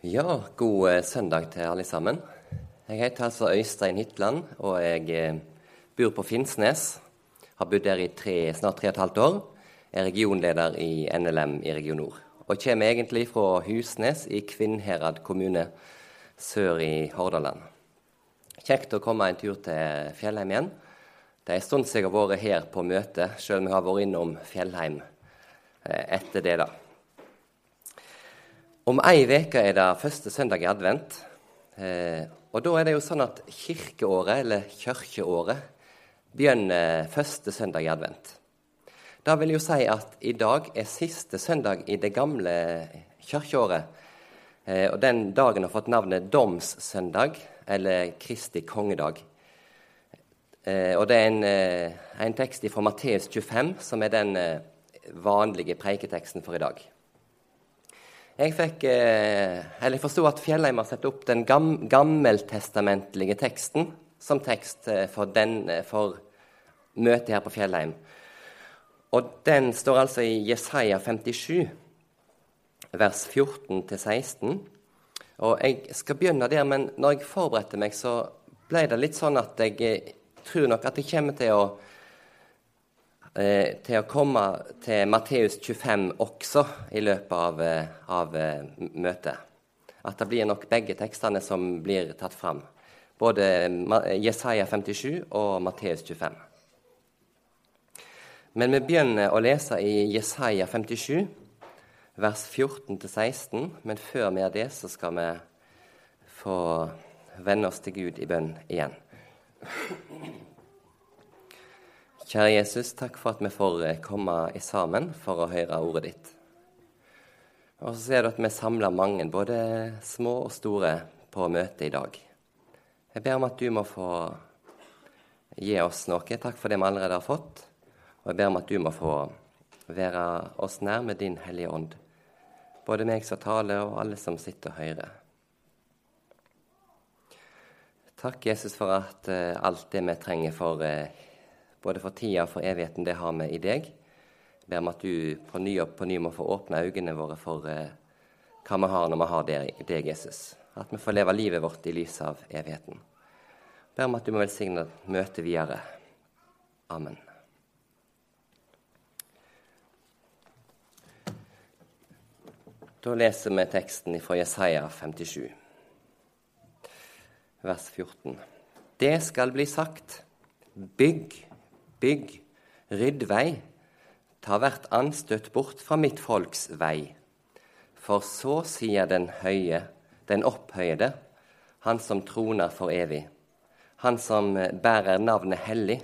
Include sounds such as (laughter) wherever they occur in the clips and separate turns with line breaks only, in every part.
Ja, god eh, søndag til alle sammen. Jeg heter altså Øystein Hitland, og jeg eh, bor på Finnsnes. Har bodd der i tre, snart tre og et halvt år. Er regionleder i NLM i Region Nord. Og kommer egentlig fra Husnes i Kvinnherad kommune sør i Hordaland. Kjekt å komme en tur til Fjellheim igjen. Det er en stund siden jeg har vært her på møte, selv om jeg har vært innom Fjellheim eh, etter det. da. Om ei uke er det første søndag i advent. Eh, og da er det jo sånn at kirkeåret, eller kirkeåret, begynner første søndag i advent. Det vil jo si at i dag er siste søndag i det gamle kirkeåret. Eh, og den dagen har fått navnet domssøndag, eller Kristi kongedag. Eh, og det er en, eh, en tekst fra Matteus 25 som er den eh, vanlige preiketeksten for i dag. Jeg fikk, eh, jeg forsto at Fjellheim har satt opp den gam, gammeltestamentlige teksten som tekst eh, for, den, eh, for møtet her på Fjellheim. Og den står altså i Jesaja 57, vers 14-16. Og jeg skal begynne der, men når jeg forberedte meg, så ble det litt sånn at jeg tror nok at jeg kommer til å til å komme til Matteus 25 også i løpet av, eh, av eh, møtet. At det blir nok begge tekstene som blir tatt fram. Både Jesaja 57 og Matteus 25. Men vi begynner å lese i Jesaja 57, vers 14-16. Men før vi gjør det, så skal vi få venne oss til Gud i bønn igjen. Kjære Jesus, takk for at vi får komme i sammen for å høre ordet ditt. Og så ser du at vi samler mange, både små og store, på møtet i dag. Jeg ber om at du må få gi oss noe. Takk for det vi allerede har fått. Og jeg ber om at du må få være oss nær med din Hellige Ånd. Både meg som taler, og alle som sitter og hører. Takk, Jesus, for at uh, alt det vi trenger for uh, både for tida og for evigheten, det har vi i deg. Jeg ber om at du på ny og på ny må få åpne øynene våre for eh, hva vi har når vi har deg, Jesus. At vi får leve livet vårt i lys av evigheten. Jeg ber om at du må velsigne møtet videre. Amen. Da leser vi teksten fra Jesaja 57, vers 14. Det skal bli sagt, bygg Bygg, rydd vei, ta hvert anstøt bort fra mitt folks vei. For så sier den høye, den opphøyede, han som troner for evig, han som bærer navnet hellig.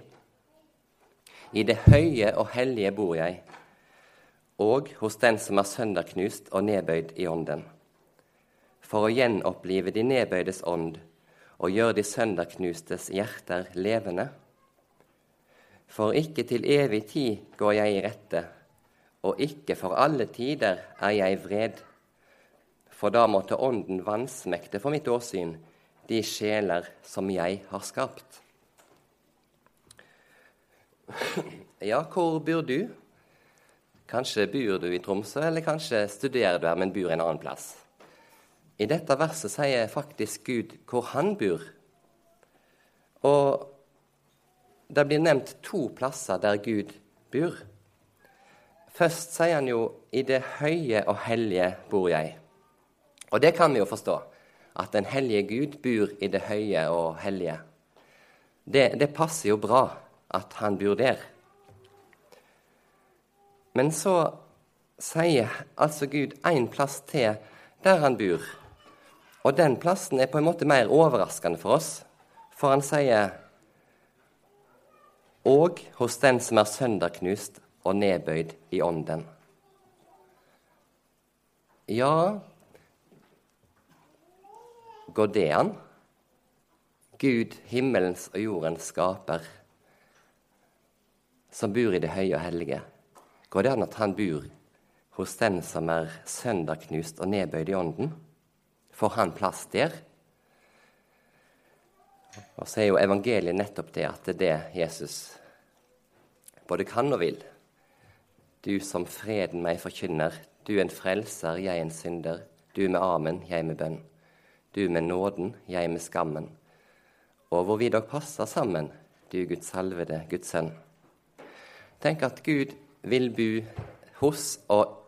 I det høye og hellige bor jeg, og hos den som er sønderknust og nedbøyd i ånden, for å gjenopplive de nedbøydes ånd og gjøre de sønderknustes hjerter levende. For ikke til evig tid går jeg i rette, og ikke for alle tider er jeg vred. For da måtte Ånden vansmekte for mitt åsyn de sjeler som jeg har skapt. Ja, hvor bor du? Kanskje bor du i Tromsø, eller kanskje studerer du her, men bor en annen plass. I dette verset sier faktisk Gud hvor han bor. Og det blir nevnt to plasser der Gud bor. Først sier han jo 'I det høye og hellige bor jeg'. Og det kan vi jo forstå, at den hellige Gud bor i det høye og hellige. Det, det passer jo bra at han bor der. Men så sier altså Gud én plass til der han bor. Og den plassen er på en måte mer overraskende for oss, for han sier og hos den som er sønderknust og nedbøyd i ånden. Ja, går det an? Gud, himmelens og jordens skaper, som bor i det høye og hellige. Går det an at han bor hos den som er sønderknust og nedbøyd i ånden? Får han plass der? Og så er jo evangeliet nettopp det at det er det Jesus både kan og vil. Du som freden meg forkynner, du en frelser, jeg en synder. Du med amen, jeg med bønn. Du med nåden, jeg med skammen. Og hvor vi dog passer sammen, du Guds salvede, Guds sønn. Tenk at Gud vil bo hos, og,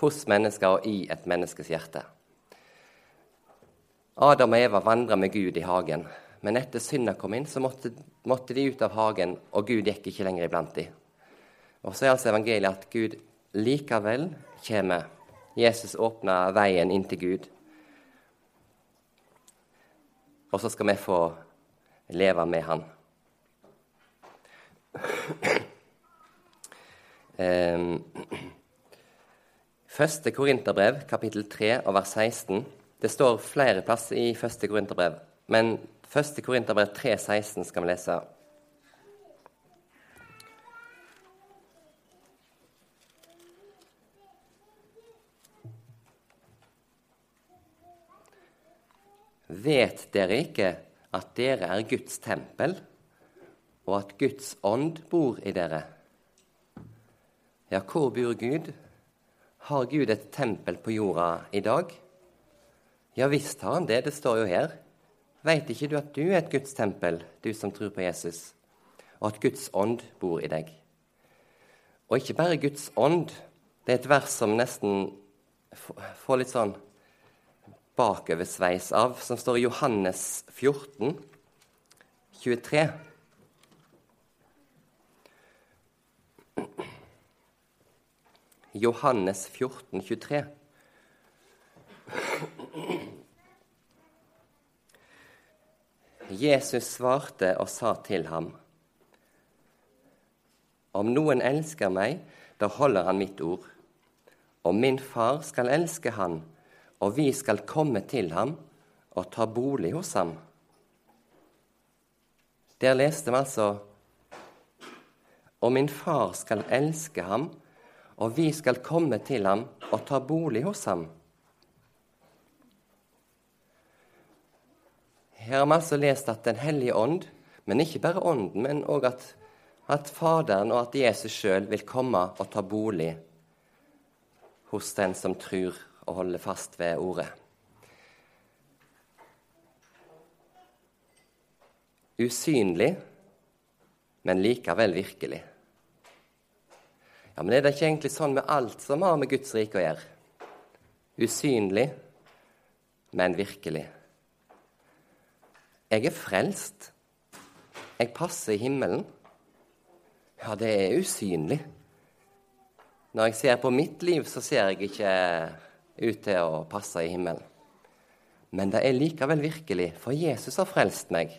hos mennesker og i et menneskes hjerte. Adam og Eva vandra med Gud i hagen, men etter synda kom inn, så måtte, måtte, de ut av hagen, og Gud gikk ikke lenger iblant dem. Og så er altså evangeliet at Gud likevel kommer. Jesus åpner veien inn til Gud. Og så skal vi få leve med Han. Ehm, første Korinterbrev, kapittel 3 og vers 16. Det står flere plasser i første Korinterbrev, men første Korinterbrev 3, 16 skal vi lese. Vet dere ikke at dere er Guds tempel, og at Guds ånd bor i dere? Ja, hvor bor Gud? Har Gud et tempel på jorda i dag? Ja visst har han det, det står jo her. Veit ikke du at du er et Guds tempel, du som tror på Jesus, og at Guds ånd bor i deg? Og ikke bare Guds ånd. Det er et vers som nesten får litt sånn bakoversveis av, som står i Johannes 14, 23. Johannes 14, 23. Jesus svarte og sa til ham.: Om noen elsker meg, da holder han mitt ord. Og min far skal elske han, og vi skal komme til ham og ta bolig hos ham. Der leste vi altså Og min far skal elske ham, og vi skal komme til ham og ta bolig hos ham. Her har vi altså lest at Den hellige ånd, men ikke bare ånden, men òg at, at Faderen og at Jesus sjøl vil komme og ta bolig hos den som tror og holder fast ved ordet. Usynlig, men likevel virkelig. Ja, Men er det ikke egentlig sånn med alt som har med Guds rike å gjøre? Usynlig, men virkelig. Jeg er frelst. Jeg passer i himmelen. Ja, det er usynlig. Når jeg ser på mitt liv, så ser jeg ikke ut til å passe i himmelen. Men det er likevel virkelig, for Jesus har frelst meg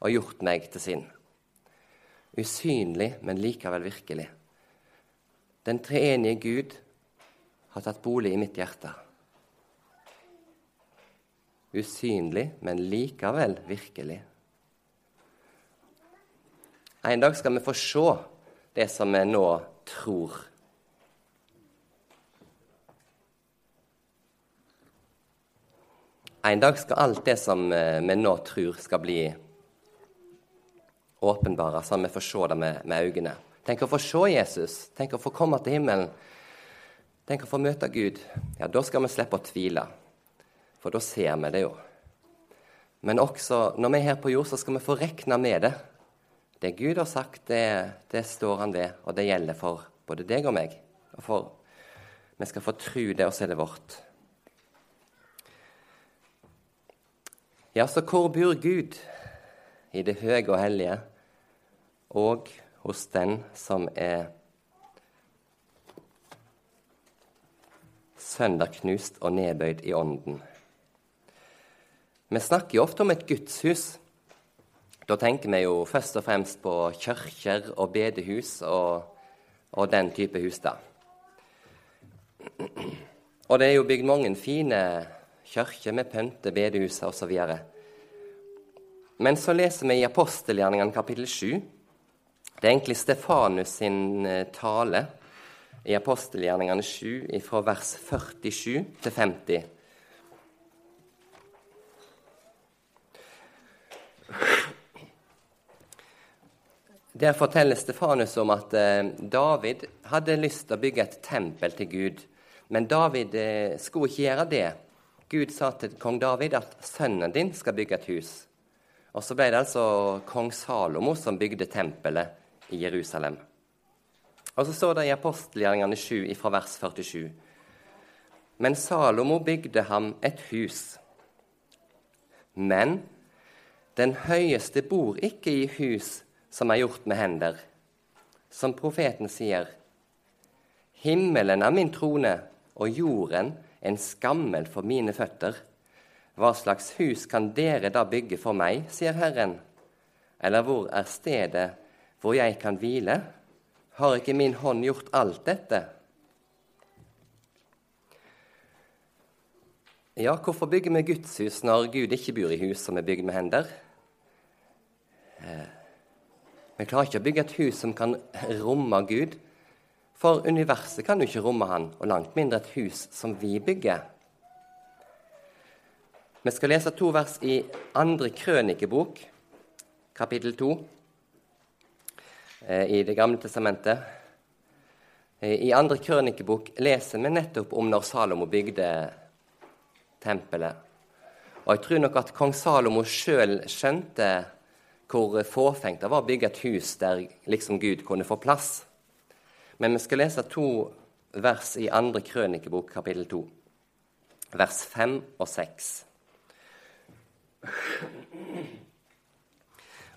og gjort meg til sin. Usynlig, men likevel virkelig. Den treenige Gud har tatt bolig i mitt hjerte. Usynlig, men likevel virkelig. En dag skal vi få se det som vi nå tror. En dag skal alt det som eh, vi nå tror, skal bli åpenbara, så vi får se det med, med øynene. Tenk å få se Jesus. Tenk å få komme til himmelen. Tenk å få møte Gud. Ja, da skal vi slippe å tvile, for da ser vi det jo. Men også når vi er her på jord, så skal vi få rekne med det. Det Gud har sagt, det, det står han ved, og det gjelder for både deg og meg. Og for vi skal få tro det, og så er det vårt. Ja, så hvor bor Gud? I det høye og hellige og hos den som er sønderknust og nedbøyd i ånden. Vi snakker jo ofte om et gudshus. Da tenker vi jo først og fremst på kirker og bedehus og, og den type hus. da. Og det er jo bygd mange fine kirker med pynte, bedehus osv. Men så leser vi i apostelgjerningene kapittel 7 det er egentlig Stefanus sin eh, tale i apostelgjerningene 7 fra vers 47 til 50. Der forteller Stefanus om at eh, David hadde lyst til å bygge et tempel til Gud. Men David eh, skulle ikke gjøre det, Gud sa til kong David at sønnen din skal bygge et hus. Og så ble det altså kong Salomo som bygde tempelet i Jerusalem. Og så står det i apostelgjerningene 7 fra vers 47. Men Salomo bygde ham et hus. Men den høyeste bor ikke i hus som er gjort med hender. Som profeten sier, himmelen er min trone og jorden en skammel for mine føtter. Hva slags hus kan dere da bygge for meg, sier Herren? Eller hvor er stedet hvor jeg kan hvile? Har ikke min hånd gjort alt dette? Ja, hvorfor bygger vi gudshus når Gud ikke bor i hus som er bygd med hender? Vi klarer ikke å bygge et hus som kan romme Gud, for universet kan jo ikke romme han, og langt mindre et hus som vi bygger. Vi skal lese to vers i andre krønikebok, kapittel to, eh, i Det gamle testamentet. Eh, I andre krønikebok leser vi nettopp om når Salomo bygde tempelet. Og jeg tror nok at kong Salomo sjøl skjønte hvor fåfengt det var å bygge et hus der liksom Gud kunne få plass. Men vi skal lese to vers i andre krønikebok, kapittel 2, vers 5 og 6.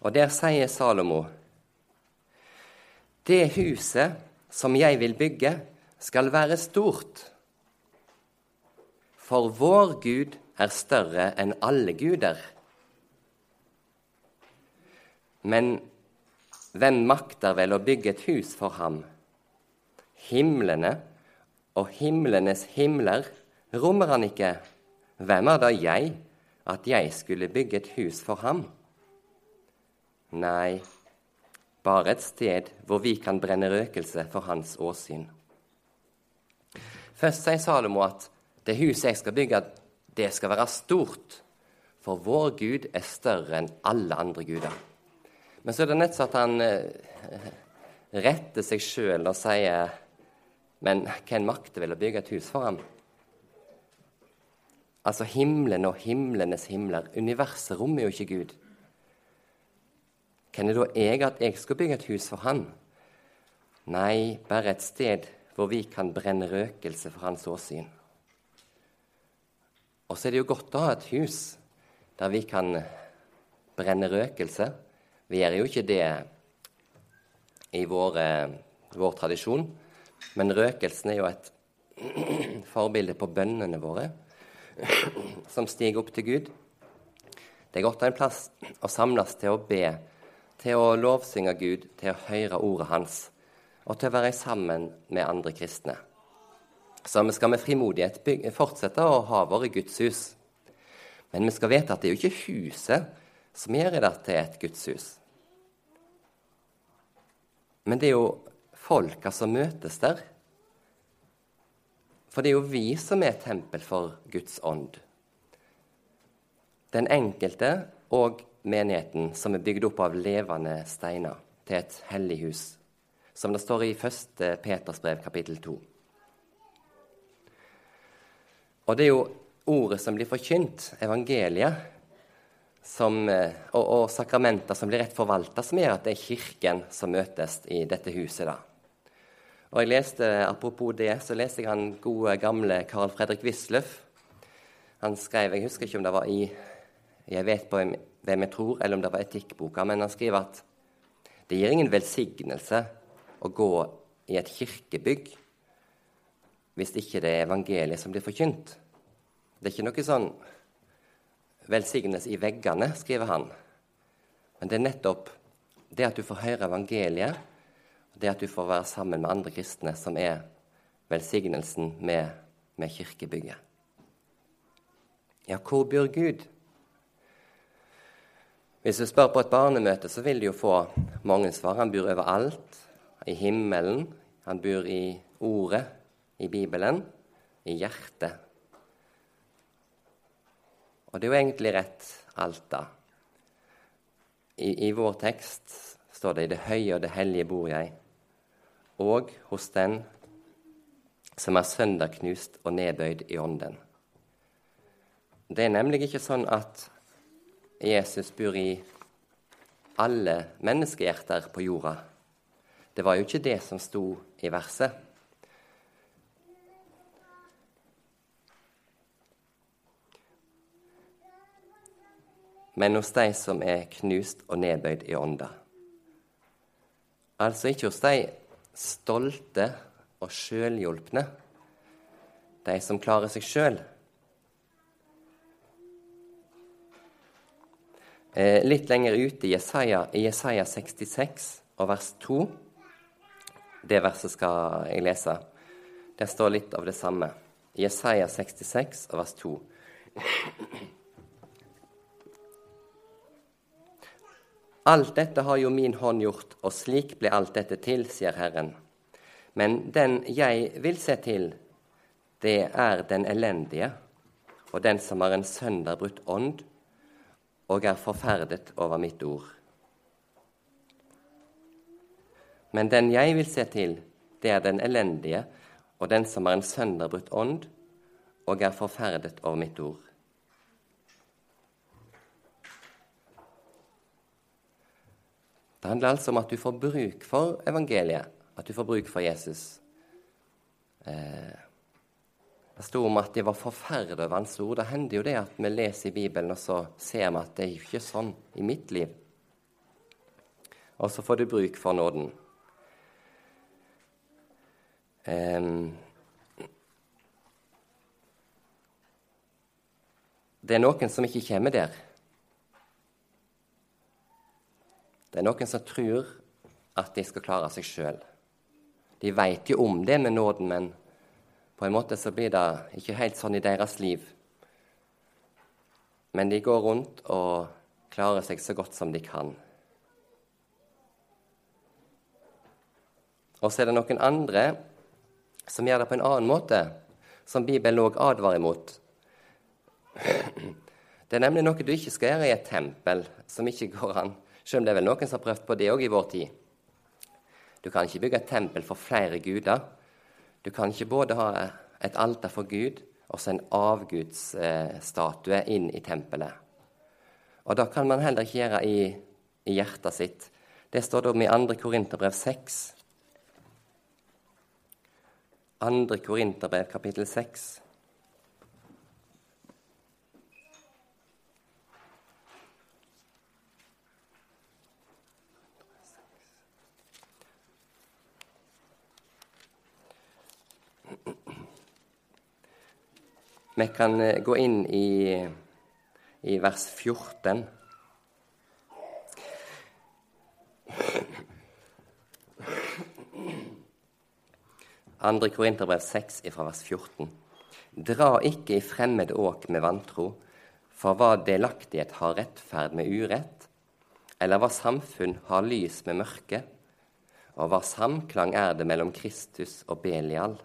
Og der sier Salomo.: Det huset som jeg vil bygge, skal være stort. For vår Gud er større enn alle guder. Men hvem makter vel å bygge et hus for ham? Himlene og himlenes himler rommer han ikke. Hvem er da jeg, at jeg skulle bygge et hus for ham? Nei, bare et sted hvor vi kan brenne røkelse for hans åsyn. Først sier Salomo at det huset jeg skal bygge, det skal være stort, for vår Gud er større enn alle andre guder. Men så er det nett så at han eh, retter seg sjøl og sier men hvem makter vel å bygge et hus for ham? Altså himmelen og himlenes himler. Universet rommer jo ikke Gud. Hvem er da jeg at jeg skal bygge et hus for han? Nei, bare et sted hvor vi kan brenne røkelse for hans åsyn. Og så er det jo godt å ha et hus der vi kan brenne røkelse. Vi gjør jo ikke det i vår, vår tradisjon. Men røkelsen er jo et (clears throat) forbilde på bønnene våre, (clears throat) som stiger opp til Gud. Det er godt en plass å samles til å be, til å lovsynge Gud, til å høre ordet hans, og til å være sammen med andre kristne. Så vi skal med frimodighet bygge, fortsette å ha våre gudshus. Men vi skal vite at det er jo ikke huset som gjør det til et gudshus. Men det er jo folka som møtes der. For det er jo vi som er tempel for Guds ånd. Den enkelte og menigheten som er bygd opp av levende steiner til et hellig hus, som det står i 1. Peters brev, kapittel 2. Og det er jo ordet som blir forkynt, evangeliet, som, eh, og, og sakramenter som blir rett forvalta, som gjør at det er Kirken som møtes i dette huset. da. Og jeg leste, Apropos det, så leste jeg han gode, gamle Carl Fredrik Wisløff. Han skrev Jeg husker ikke om det var i Jeg vet på hvem jeg tror, eller om det var etikkboka, men han skriver at det gir ingen velsignelse å gå i et kirkebygg hvis ikke det er evangeliet som blir forkynt. Det er ikke noe sånn velsignelse i veggene, skriver han. Men det er nettopp det at du får høre evangeliet, det at du får være sammen med andre kristne, som er velsignelsen med, med kirkebygget. Ja, hvor bor Gud? Hvis du spør på et barnemøte, så vil du jo få mange svar. Han bor overalt. I himmelen. Han bor i Ordet, i Bibelen, i hjertet. Og det er jo egentlig rett, alt, da. I, I, vår tekst står det 'I det høye og det hellige bor jeg' og hos den som er sønderknust og nedbøyd i ånden. Det er nemlig ikke sånn at Jesus bor i alle menneskehjerter på jorda. Det var jo ikke det som sto i verset. Men hos de som er knust og nedbøyd i ånda. Altså ikke hos de stolte og sjølhjulpne, de som klarer seg sjøl. Eh, litt lenger ute i Jesaja, i Jesaja 66 og vers 2 Det verset skal jeg lese. Der står litt av det samme. Jesaja 66 og vers 2. Alt dette har jo min hånd gjort, og slik ble alt dette til, sier Herren. Men den jeg vil se til, det er den elendige, og den som har en sønderbrutt ånd og er forferdet over mitt ord. Men den jeg vil se til, det er den elendige, og den som har en sønderbrutt ånd og er forferdet over mitt ord. Det handler altså om at du får bruk for evangeliet, at du får bruk for Jesus. Eh, det sto om at de var forferdet over hans ord. Det hender jo det at vi leser i Bibelen, og så ser vi at det er jo ikke sånn i mitt liv. Og så får du bruk for nåden. Um, det er noen som ikke kommer der. Det er noen som tror at de skal klare seg sjøl. De veit jo om det med nåden, men på en måte så blir det ikke helt sånn i deres liv. Men de går rundt og klarer seg så godt som de kan. Og så er det noen andre som gjør det på en annen måte, som Bibelen òg advarer imot. (clears throat) Det er nemlig noe du ikke skal gjøre i et tempel, som ikke går an selv om det er vel noen som har prøvd på det òg i vår tid. Du kan ikke bygge et tempel for flere guder. Du kan ikke både ha et alter for Gud og så en avgudsstatue inn i tempelet. Og da kan man heller ikke gjøre i, i hjertet sitt. Det står det om i 2. Korinterbrev 6. 2. Korinterbrev kapittel 6. Vi kan eh, gå inn i, i vers 14. Andre Korinterbrev 6 fra vers 14. Dra ikke i fremmed åk med vantro, for hva delaktighet har rettferd med urett, eller hva samfunn har lys med mørke, og hva samklang er det mellom Kristus og Belial?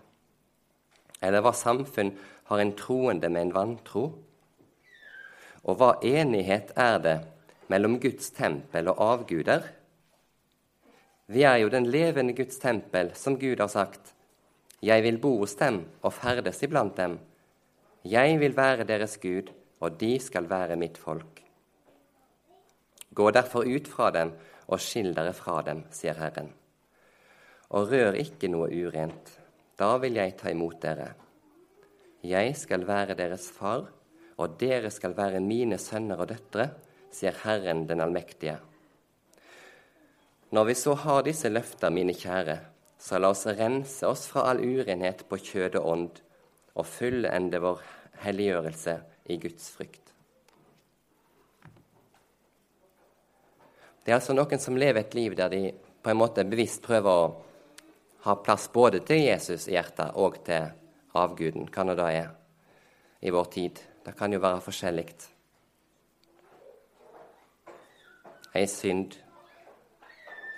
Eller hva samfunn har en troende med en vantro? Og hva enighet er det mellom Guds tempel og avguder? Vi er jo den levende Guds tempel, som Gud har sagt. Jeg vil bo hos dem og ferdes iblant dem. Jeg vil være deres Gud, og de skal være mitt folk. Gå derfor ut fra dem og skill dere fra dem, sier Herren. Og rør ikke noe urent, da vil jeg ta imot dere. Jeg skal være deres far, og dere skal være mine sønner og døtre, sier Herren den allmektige. Når vi så har disse løfter, mine kjære, så la oss rense oss fra all urenhet på kjød og ånd, og fullende vår helliggjørelse i Guds frykt. Det er altså noen som lever et liv der de på en måte bevisst prøver å ha plass både til Jesus i hjertet og til avguden, hva nå det er, i vår tid. Det kan jo være forskjellig. Ei synd,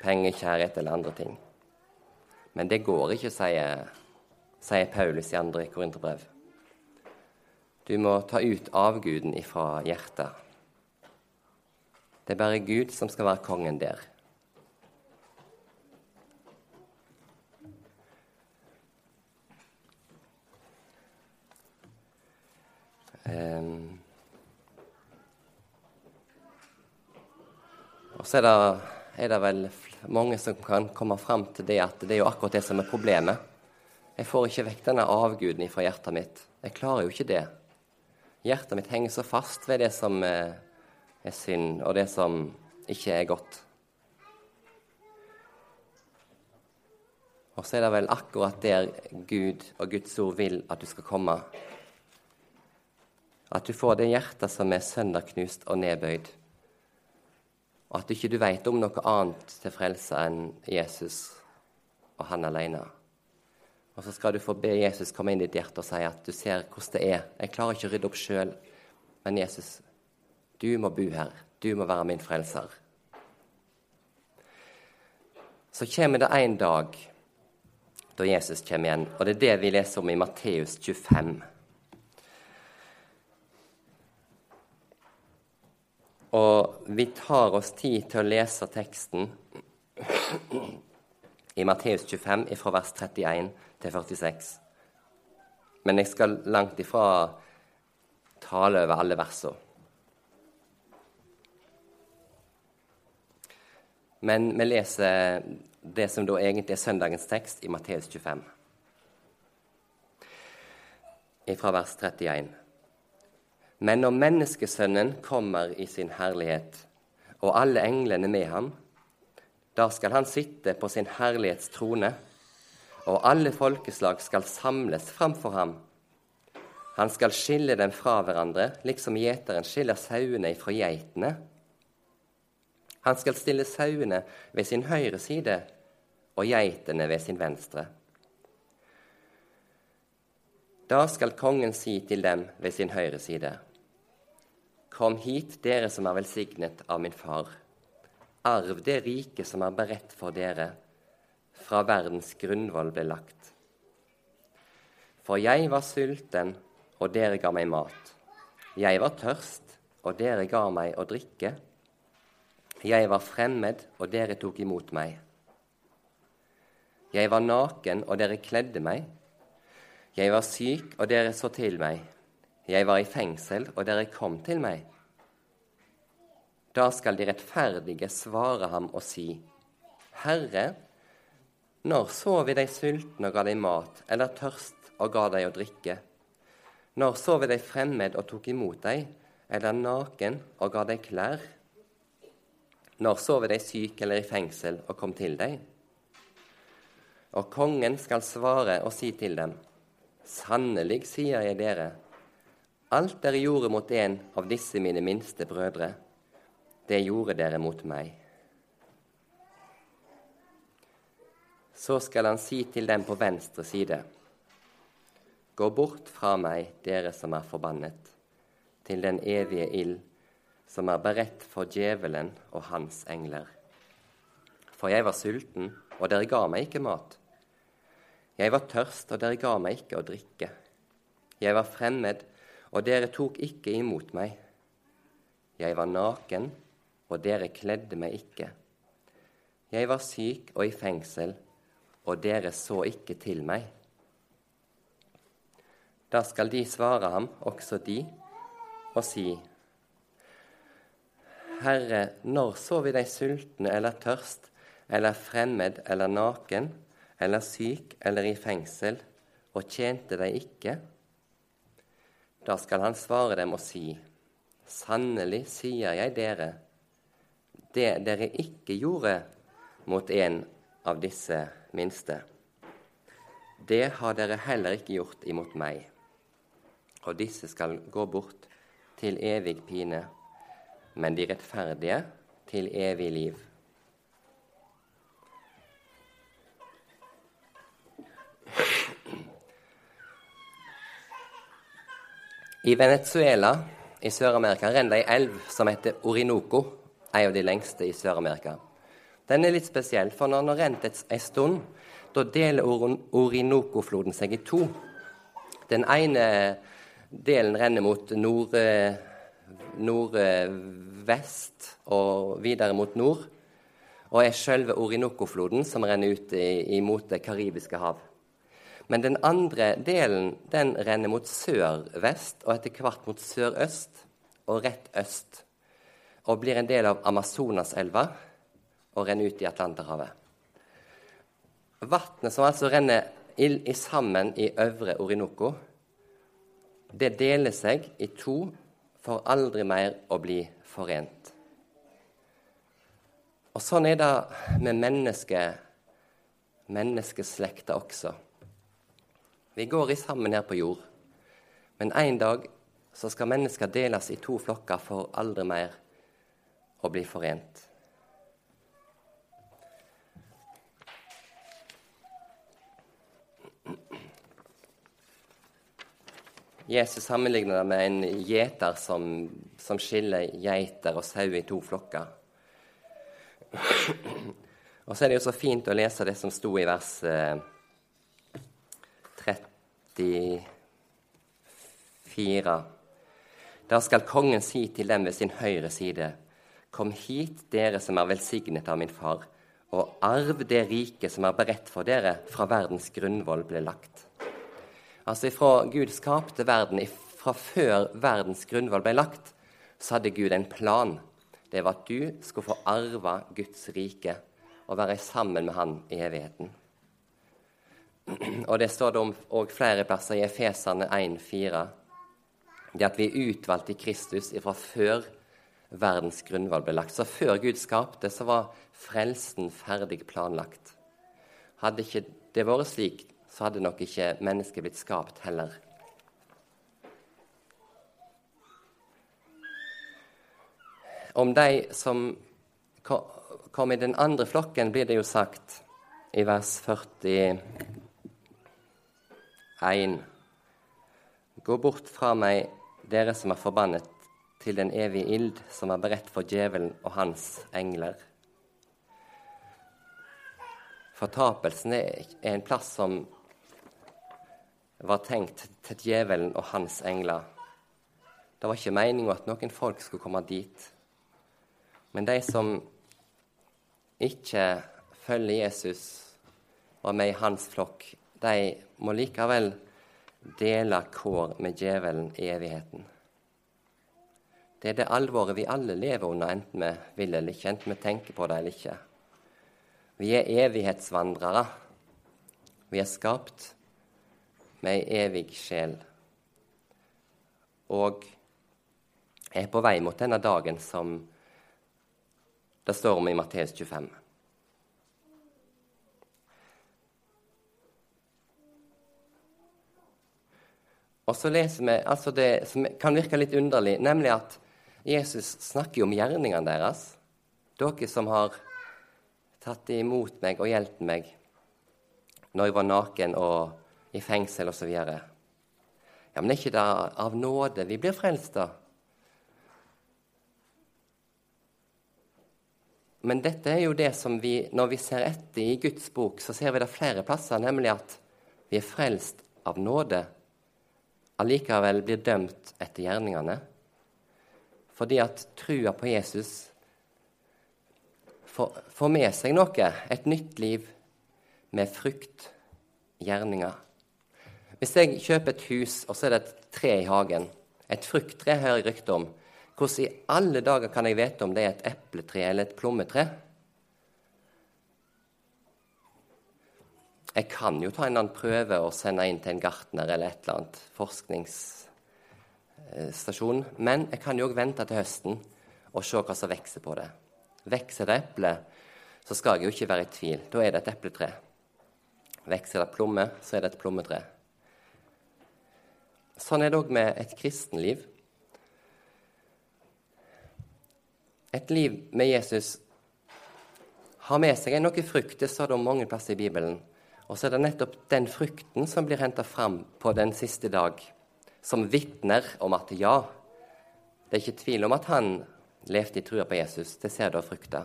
pengekjærlighet eller andre ting. Men det går ikke, sier, sier Paulus i andre korinterbrev. Du må ta ut avguden ifra hjertet. Det er bare Gud som skal være kongen der. Um, og så er det, er det vel mange som kan komme fram til det at det er jo akkurat det som er problemet. Jeg får ikke vekk denne avguden fra hjertet mitt. Jeg klarer jo ikke det. Hjertet mitt henger så fast ved det som eh, er synd, og det som ikke er godt. Og så er det vel akkurat der Gud og Guds ord vil at du skal komme. At du får det hjertet som er sønderknust og nedbøyd. Og at du ikke vet om noe annet til frelse enn Jesus og han alene. Og så skal du få be Jesus komme inn i ditt hjerte og si at du ser hvordan det er. Jeg klarer ikke å rydde opp sjøl, men Jesus, du må bo her. Du må være min frelser. Så kommer det en dag da Jesus kommer igjen, og det er det vi leser om i Matteus 25. Og vi tar oss tid til å lese teksten i Matteus 25 fra vers 31 til 46. Men jeg skal langt ifra tale over alle versene. Men vi leser det som da egentlig er søndagens tekst i Matteus 25, fra vers 31. Men når Menneskesønnen kommer i sin herlighet, og alle englene med ham, da skal han sitte på sin herlighetstrone, og alle folkeslag skal samles framfor ham. Han skal skille dem fra hverandre, liksom gjeteren skiller sauene fra geitene. Han skal stille sauene ved sin høyre side og geitene ved sin venstre. Da skal kongen si til dem ved sin høyre side:" Kom hit, dere som er velsignet av min far. Arv det riket som er beredt for dere, fra verdens grunnvoll ble lagt. For jeg var sulten, og dere ga meg mat. Jeg var tørst, og dere ga meg å drikke. Jeg var fremmed, og dere tok imot meg. Jeg var naken, og dere kledde meg. Jeg var syk, og dere så til meg. Jeg var i fengsel, og dere kom til meg. Da skal de rettferdige svare ham og si, Herre, når så vi deg sultne og ga deg mat, eller tørst og ga deg å drikke? Når så vi deg fremmed og tok imot deg, eller naken og ga deg klær? Når så vi deg syk eller i fengsel og kom til deg? Og kongen skal svare og si til dem, Sannelig sier jeg dere, Alt dere gjorde mot en av disse mine minste brødre, det gjorde dere mot meg. Så skal han si til dem på venstre side.: Gå bort fra meg, dere som er forbannet, til den evige ild som er beredt for djevelen og hans engler. For jeg var sulten, og dere ga meg ikke mat. Jeg var tørst, og dere ga meg ikke å drikke. Jeg var fremmed, og dere tok ikke imot meg. Jeg var naken, og dere kledde meg ikke. Jeg var syk og i fengsel, og dere så ikke til meg. Da skal de svare ham, også de, og si:" Herre, når så vi deg sultne eller tørst, eller fremmed eller naken, eller syk eller i fengsel, og tjente deg ikke? Da skal han svare dem og si:" Sannelig sier jeg dere, det dere ikke gjorde mot en av disse minste, det har dere heller ikke gjort imot meg. Og disse skal gå bort til evig pine, men de rettferdige til evig liv. I Venezuela i Sør-Amerika renner det ei elv som heter Orinoco, en av de lengste i Sør-Amerika. Den er litt spesiell, for når den har rent ei stund, da deler Orinoco-floden seg i to. Den ene delen renner mot nord, nordvest og videre mot nord, og er selve Orinoco-floden som renner ut imot Det karibiske hav. Men den andre delen den renner mot sør-vest og etter hvert mot sør-øst og rett øst. og blir en del av Amazonaselva og renner ut i Atlanterhavet. Vannet som altså renner i sammen i Øvre Orinoco, det deler seg i to for aldri mer å bli forent. Og sånn er det med menneske, menneskeslekta også. Vi går i sammen her på jord, men en dag så skal mennesker deles i to flokker for aldri mer å bli forent. Jesus sammenligner det med en gjeter som, som skiller geiter og sau i to flokker. og så er det jo så fint å lese det som sto i vers eh, 34. Da skal kongen si til dem ved sin høyre side.: Kom hit, dere som er velsignet av min far, og arv det riket som er beredt for dere fra verdens grunnvoll ble lagt. Altså ifra Gud skapte verden, fra før verdens grunnvoll ble lagt, så hadde Gud en plan. Det var at du skulle få arve Guds rike og være sammen med Han i evigheten. (clears throat) Og Det står det om og flere plasser i Efesene 1,4. Det at vi er utvalgt i Kristus fra før verdens grunnvalg ble lagt. Så før Gud skapte, så var frelsen ferdig planlagt. Hadde ikke det vært slik, så hadde nok ikke mennesket blitt skapt heller. Om de som kom i den andre flokken, blir det jo sagt i vers 41 Gå bort fra meg, dere som er forbannet, til den evige ild som er beredt for djevelen og hans engler. Fortapelsen er en plass som var tenkt til djevelen og hans engler. Det var ikke meninga at noen folk skulle komme dit. Men de som ikke følger Jesus er med i hans flokk, de må likevel dele kår med djevelen i evigheten. Det er det alvoret vi alle lever under, enten vi vil eller ikke, enten vi tenker på det eller ikke. Vi er evighetsvandrere. Vi er skapt med ei evig sjel. Og er på vei mot denne dagen som det står om i Matteus 25. Og så leser vi altså det som kan virke litt underlig, nemlig at Jesus snakker om gjerningene deres. Dere som har tatt imot meg og hjulpet meg når jeg var naken og i fengsel osv. Ja, men er ikke det av nåde vi blir frelst, da? Men dette er jo det som vi, når vi ser etter i Guds bok, så ser vi det flere plasser, nemlig at vi er frelst av nåde, allikevel blir dømt etter gjerningene. Fordi at trua på Jesus får, får med seg noe, et nytt liv med frukt, gjerninger. Hvis jeg kjøper et hus, og så er det et tre i hagen, et frukttre hører jeg rykte om, hvordan i alle dager kan jeg vite om det er et epletre eller et plommetre? Jeg kan jo ta en annen prøve og sende inn til en gartner eller et eller annet forskningsstasjon, men jeg kan jo òg vente til høsten og se hva som vokser på det. Vokser det eple, så skal jeg jo ikke være i tvil. Da er det et epletre. Vokser det plomme, så er det et plommetre. Sånn er det òg med et kristenliv. Et liv med Jesus har med seg noe frukt. Det står det om mange plasser i Bibelen. Og så er det nettopp den frukten som blir henta fram på den siste dag, som vitner om at ja, det er ikke tvil om at han levde i trua på Jesus. Det ser du av frukta.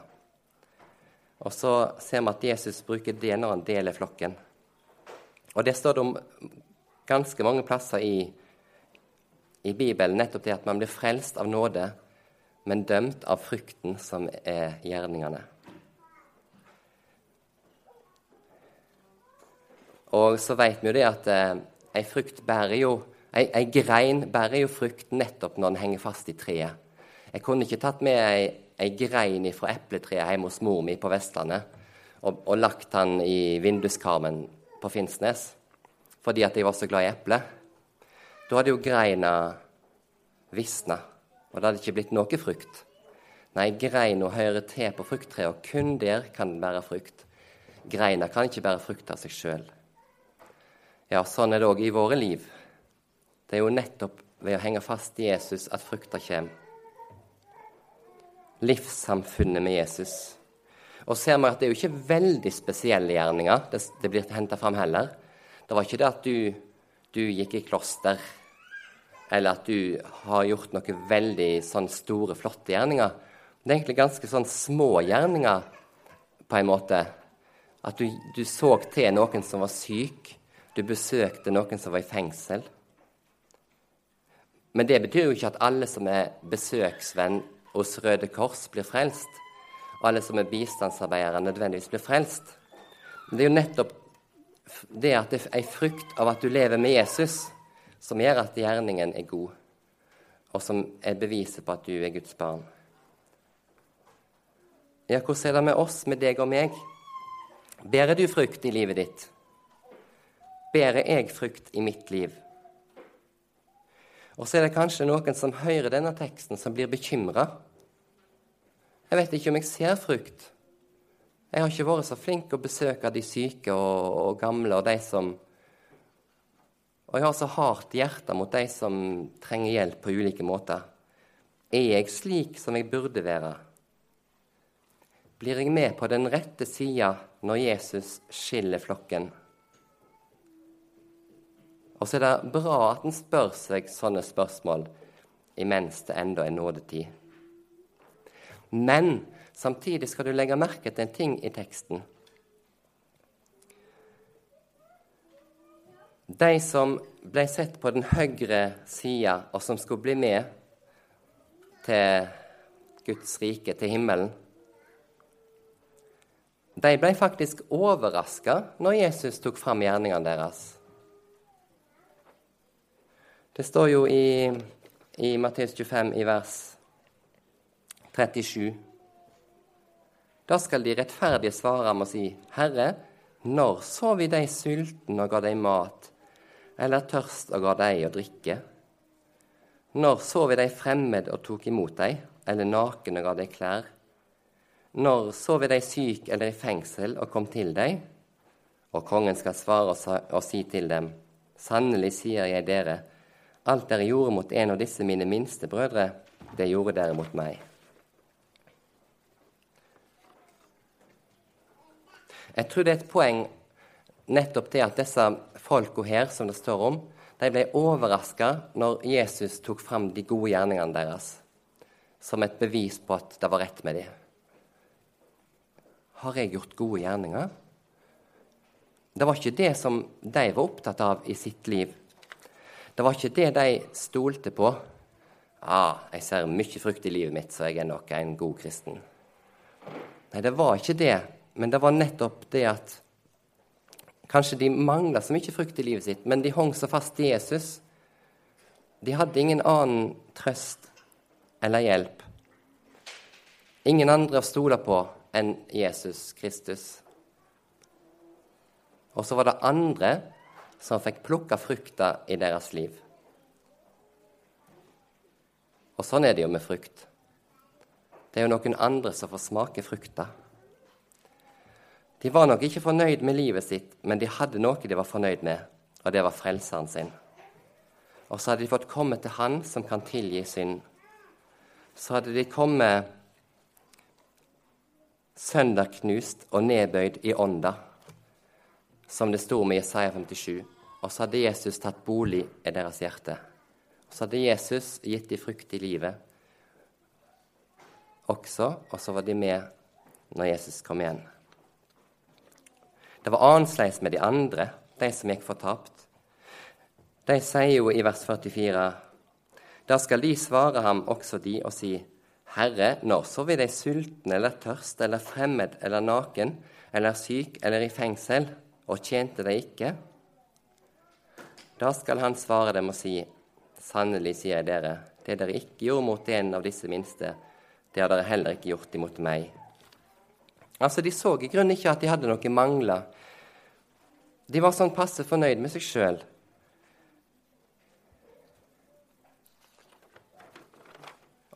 Og så ser vi at Jesus bruker det når han deler flokken. Og det står det om ganske mange plasser i i Bibelen nettopp det at man blir frelst av nåde, men dømt av frukten som er gjerningene. Og så vet vi jo det at eh, ei frukt bærer jo ei, ei grein bærer jo frukt nettopp når den henger fast i treet. Jeg kunne ikke tatt med ei, ei grein fra epletreet hjemme hos mor mi på Vestlandet og, og lagt den i vinduskarmen på Finnsnes fordi at jeg var så glad i eple. Da hadde jo greina visna, og det hadde ikke blitt noe frukt. Nei, greina hører til på frukttreet, og kun der kan den bære frukt. Greina kan ikke bære frukt av seg sjøl. Ja, sånn er det òg i våre liv. Det er jo nettopp ved å henge fast i Jesus at frukta kommer. Livssamfunnet med Jesus. Og ser vi at det er jo ikke veldig spesielle gjerninger det, det blir henta fram heller. Det var ikke det at du, du, gikk i kloster, eller at du har gjort noe veldig sånn store, flotte gjerninger. Det er egentlig ganske sånn små gjerninger, på en måte. At du, du så til noen som var syk. Du besøkte noen som var i fengsel. Men det betyr jo ikke at alle som er besøksvenn hos Røde Kors, blir frelst. Og alle som er bistandsarbeidere, nødvendigvis blir frelst. Men det er jo nettopp det at det er ei frukt av at du lever med Jesus, som gjør at gjerningen er god, og som er beviset på at du er Guds barn. Ja, hvordan er det med oss, med deg og meg? Bærer du frukt i livet ditt? Bærer jeg frukt i mitt liv? Og så er det kanskje noen som hører denne teksten, som blir bekymra. Jeg vet ikke om jeg ser frukt. Jeg har ikke vært så flink å besøke de syke og, og, gamle og de som Og jeg har så hardt hjerte mot de som trenger hjelp på ulike måter. Er jeg slik som jeg burde være? Blir jeg med på den rette sida når Jesus skiller flokken? Og så er det bra at en spør seg sånne spørsmål imens det enda er nådetid. Men samtidig skal du legge merke til en ting i teksten. De som ble sett på den høyre sida, og som skulle bli med til Guds rike, til himmelen, de ble faktisk overraska når Jesus tok fram gjerningene deres. Det står jo i, i Matteus 25 i vers 37. Da skal de rettferdige svare ham og si, Herre, når så vi deg sulten og ga deg mat, eller tørst og ga deg å drikke? Når så vi deg fremmed og tok imot deg, eller naken og ga deg klær? Når så vi deg syk eller i fengsel og kom til deg? Og kongen skal svare og si til dem, Sannelig sier jeg dere, Alt dere gjorde mot en av disse mine minste brødre, det gjorde dere mot meg. Jeg tror det er et poeng nettopp det at disse folka her, som det står om, de ble overraska når Jesus tok fram de gode gjerningene deres som et bevis på at det var rett med dem. Har jeg gjort gode gjerninger? Det var ikke det som de var opptatt av i sitt liv. Det var ikke det de stolte på. Ah, 'Jeg ser mye frukt i livet mitt, så jeg er nok en god kristen.' Nei, det var ikke det, men det var nettopp det at Kanskje de mangla så mye frukt i livet sitt, men de hang så fast i Jesus. De hadde ingen annen trøst eller hjelp. Ingen andre å stole på enn Jesus Kristus. Og så var det andre som fikk plukka frukta i deres liv. Og sånn er det jo med frukt. Det er jo noen andre som får smake frukta. De var nok ikke fornøyd med livet sitt, men de hadde noe de var fornøyd med, og det var frelseren sin. Og så hadde de fått komme til Han som kan tilgi synd. Så hadde de kommet sønderknust og nedbøyd i ånda som det sto med Jesaja 57. Og så hadde Jesus tatt bolig i deres hjerte. Og så hadde Jesus gitt dem frukt i livet også, og så var de med når Jesus kom igjen. Det var annerledes med de andre, de som gikk fortapt. De sier jo i vers 44.: Da skal de svare ham også de og si:" Herre, når så vi deg sulten eller tørst eller fremmed eller naken eller syk eller i fengsel? og tjente de ikke? Da skal han svare dem og si, sannelig sier jeg dere, Det dere ikke gjorde mot en av disse minste, det har dere heller ikke gjort imot meg. Altså, De så i grunnen ikke at de hadde noe mangler. De var sånn passe fornøyd med seg sjøl.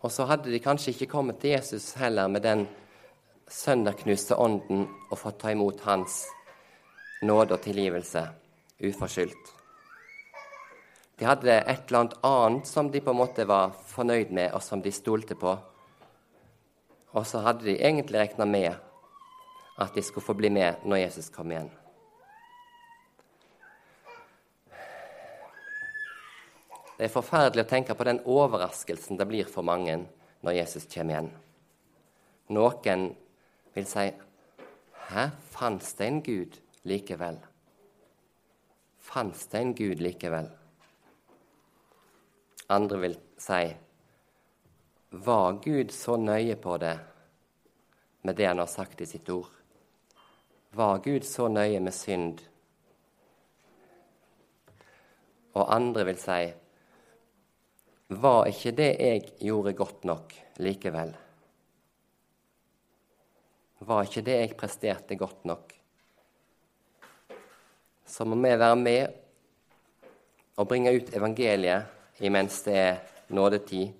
Og så hadde de kanskje ikke kommet til Jesus heller med den sønderknuste ånden og fått ta imot hans nåde og tilgivelse uforskyldt. De hadde et eller annet annet som de på en måte var fornøyd med, og som de stolte på. Og så hadde de egentlig regna med at de skulle få bli med når Jesus kom igjen. Det er forferdelig å tenke på den overraskelsen det blir for mange når Jesus kommer igjen. Noen vil si Hæ, fantes det en Gud likevel? Fantes det en Gud likevel? Andre vil si Var Gud så nøye på det med det han har sagt i sitt ord? Var Gud så nøye med synd? Og andre vil si var ikke det jeg gjorde, godt nok likevel? Var ikke det jeg presterte, godt nok? Så må vi være med og bringe ut evangeliet imens det er nådetid,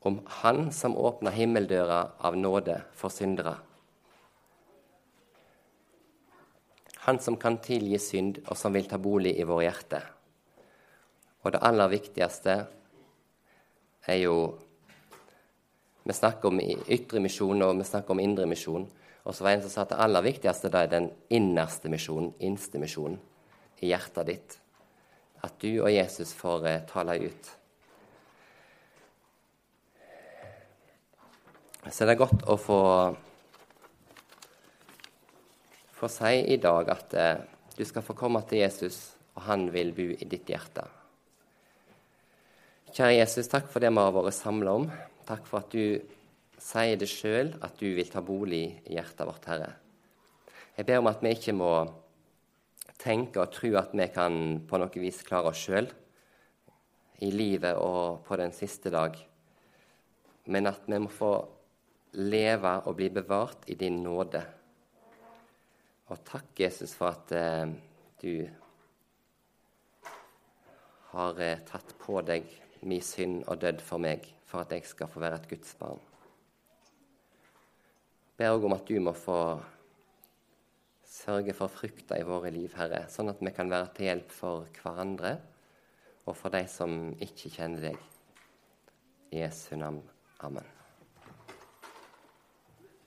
om Han som åpner himmeldøra av nåde for syndere. Han som kan tilgi synd, og som vil ta bolig i våre hjerter. Og det aller viktigste er jo Vi snakker om ytre misjon, og vi snakker om indre misjon. Og så var det en som sa at det aller viktigste da er den innerste misjonen, innste misjonen, i hjertet ditt. At du og Jesus får eh, tale ut. Så det er godt å få, få si i dag at eh, du skal få komme til Jesus, og han vil bo i ditt hjerte. Kjære Jesus, takk for det vi har vært samla om. Takk for at du sier det sjøl, at du vil ta bolig i hjertet vårt, Herre. Jeg ber om at vi ikke må tenke og tro at vi kan på noe vis klare oss sjøl i livet og på den siste dag, men at vi må få leve og bli bevart i din nåde. Og takk, Jesus, for at eh, du har eh, tatt på deg min synd og dødd for meg, for at jeg skal få være et Guds barn. Jeg ber òg om at du må få sørge for frukter i våre liv, Herre, sånn at vi kan være til hjelp for hverandre og for de som ikke kjenner deg. I Jesu navn. Amen.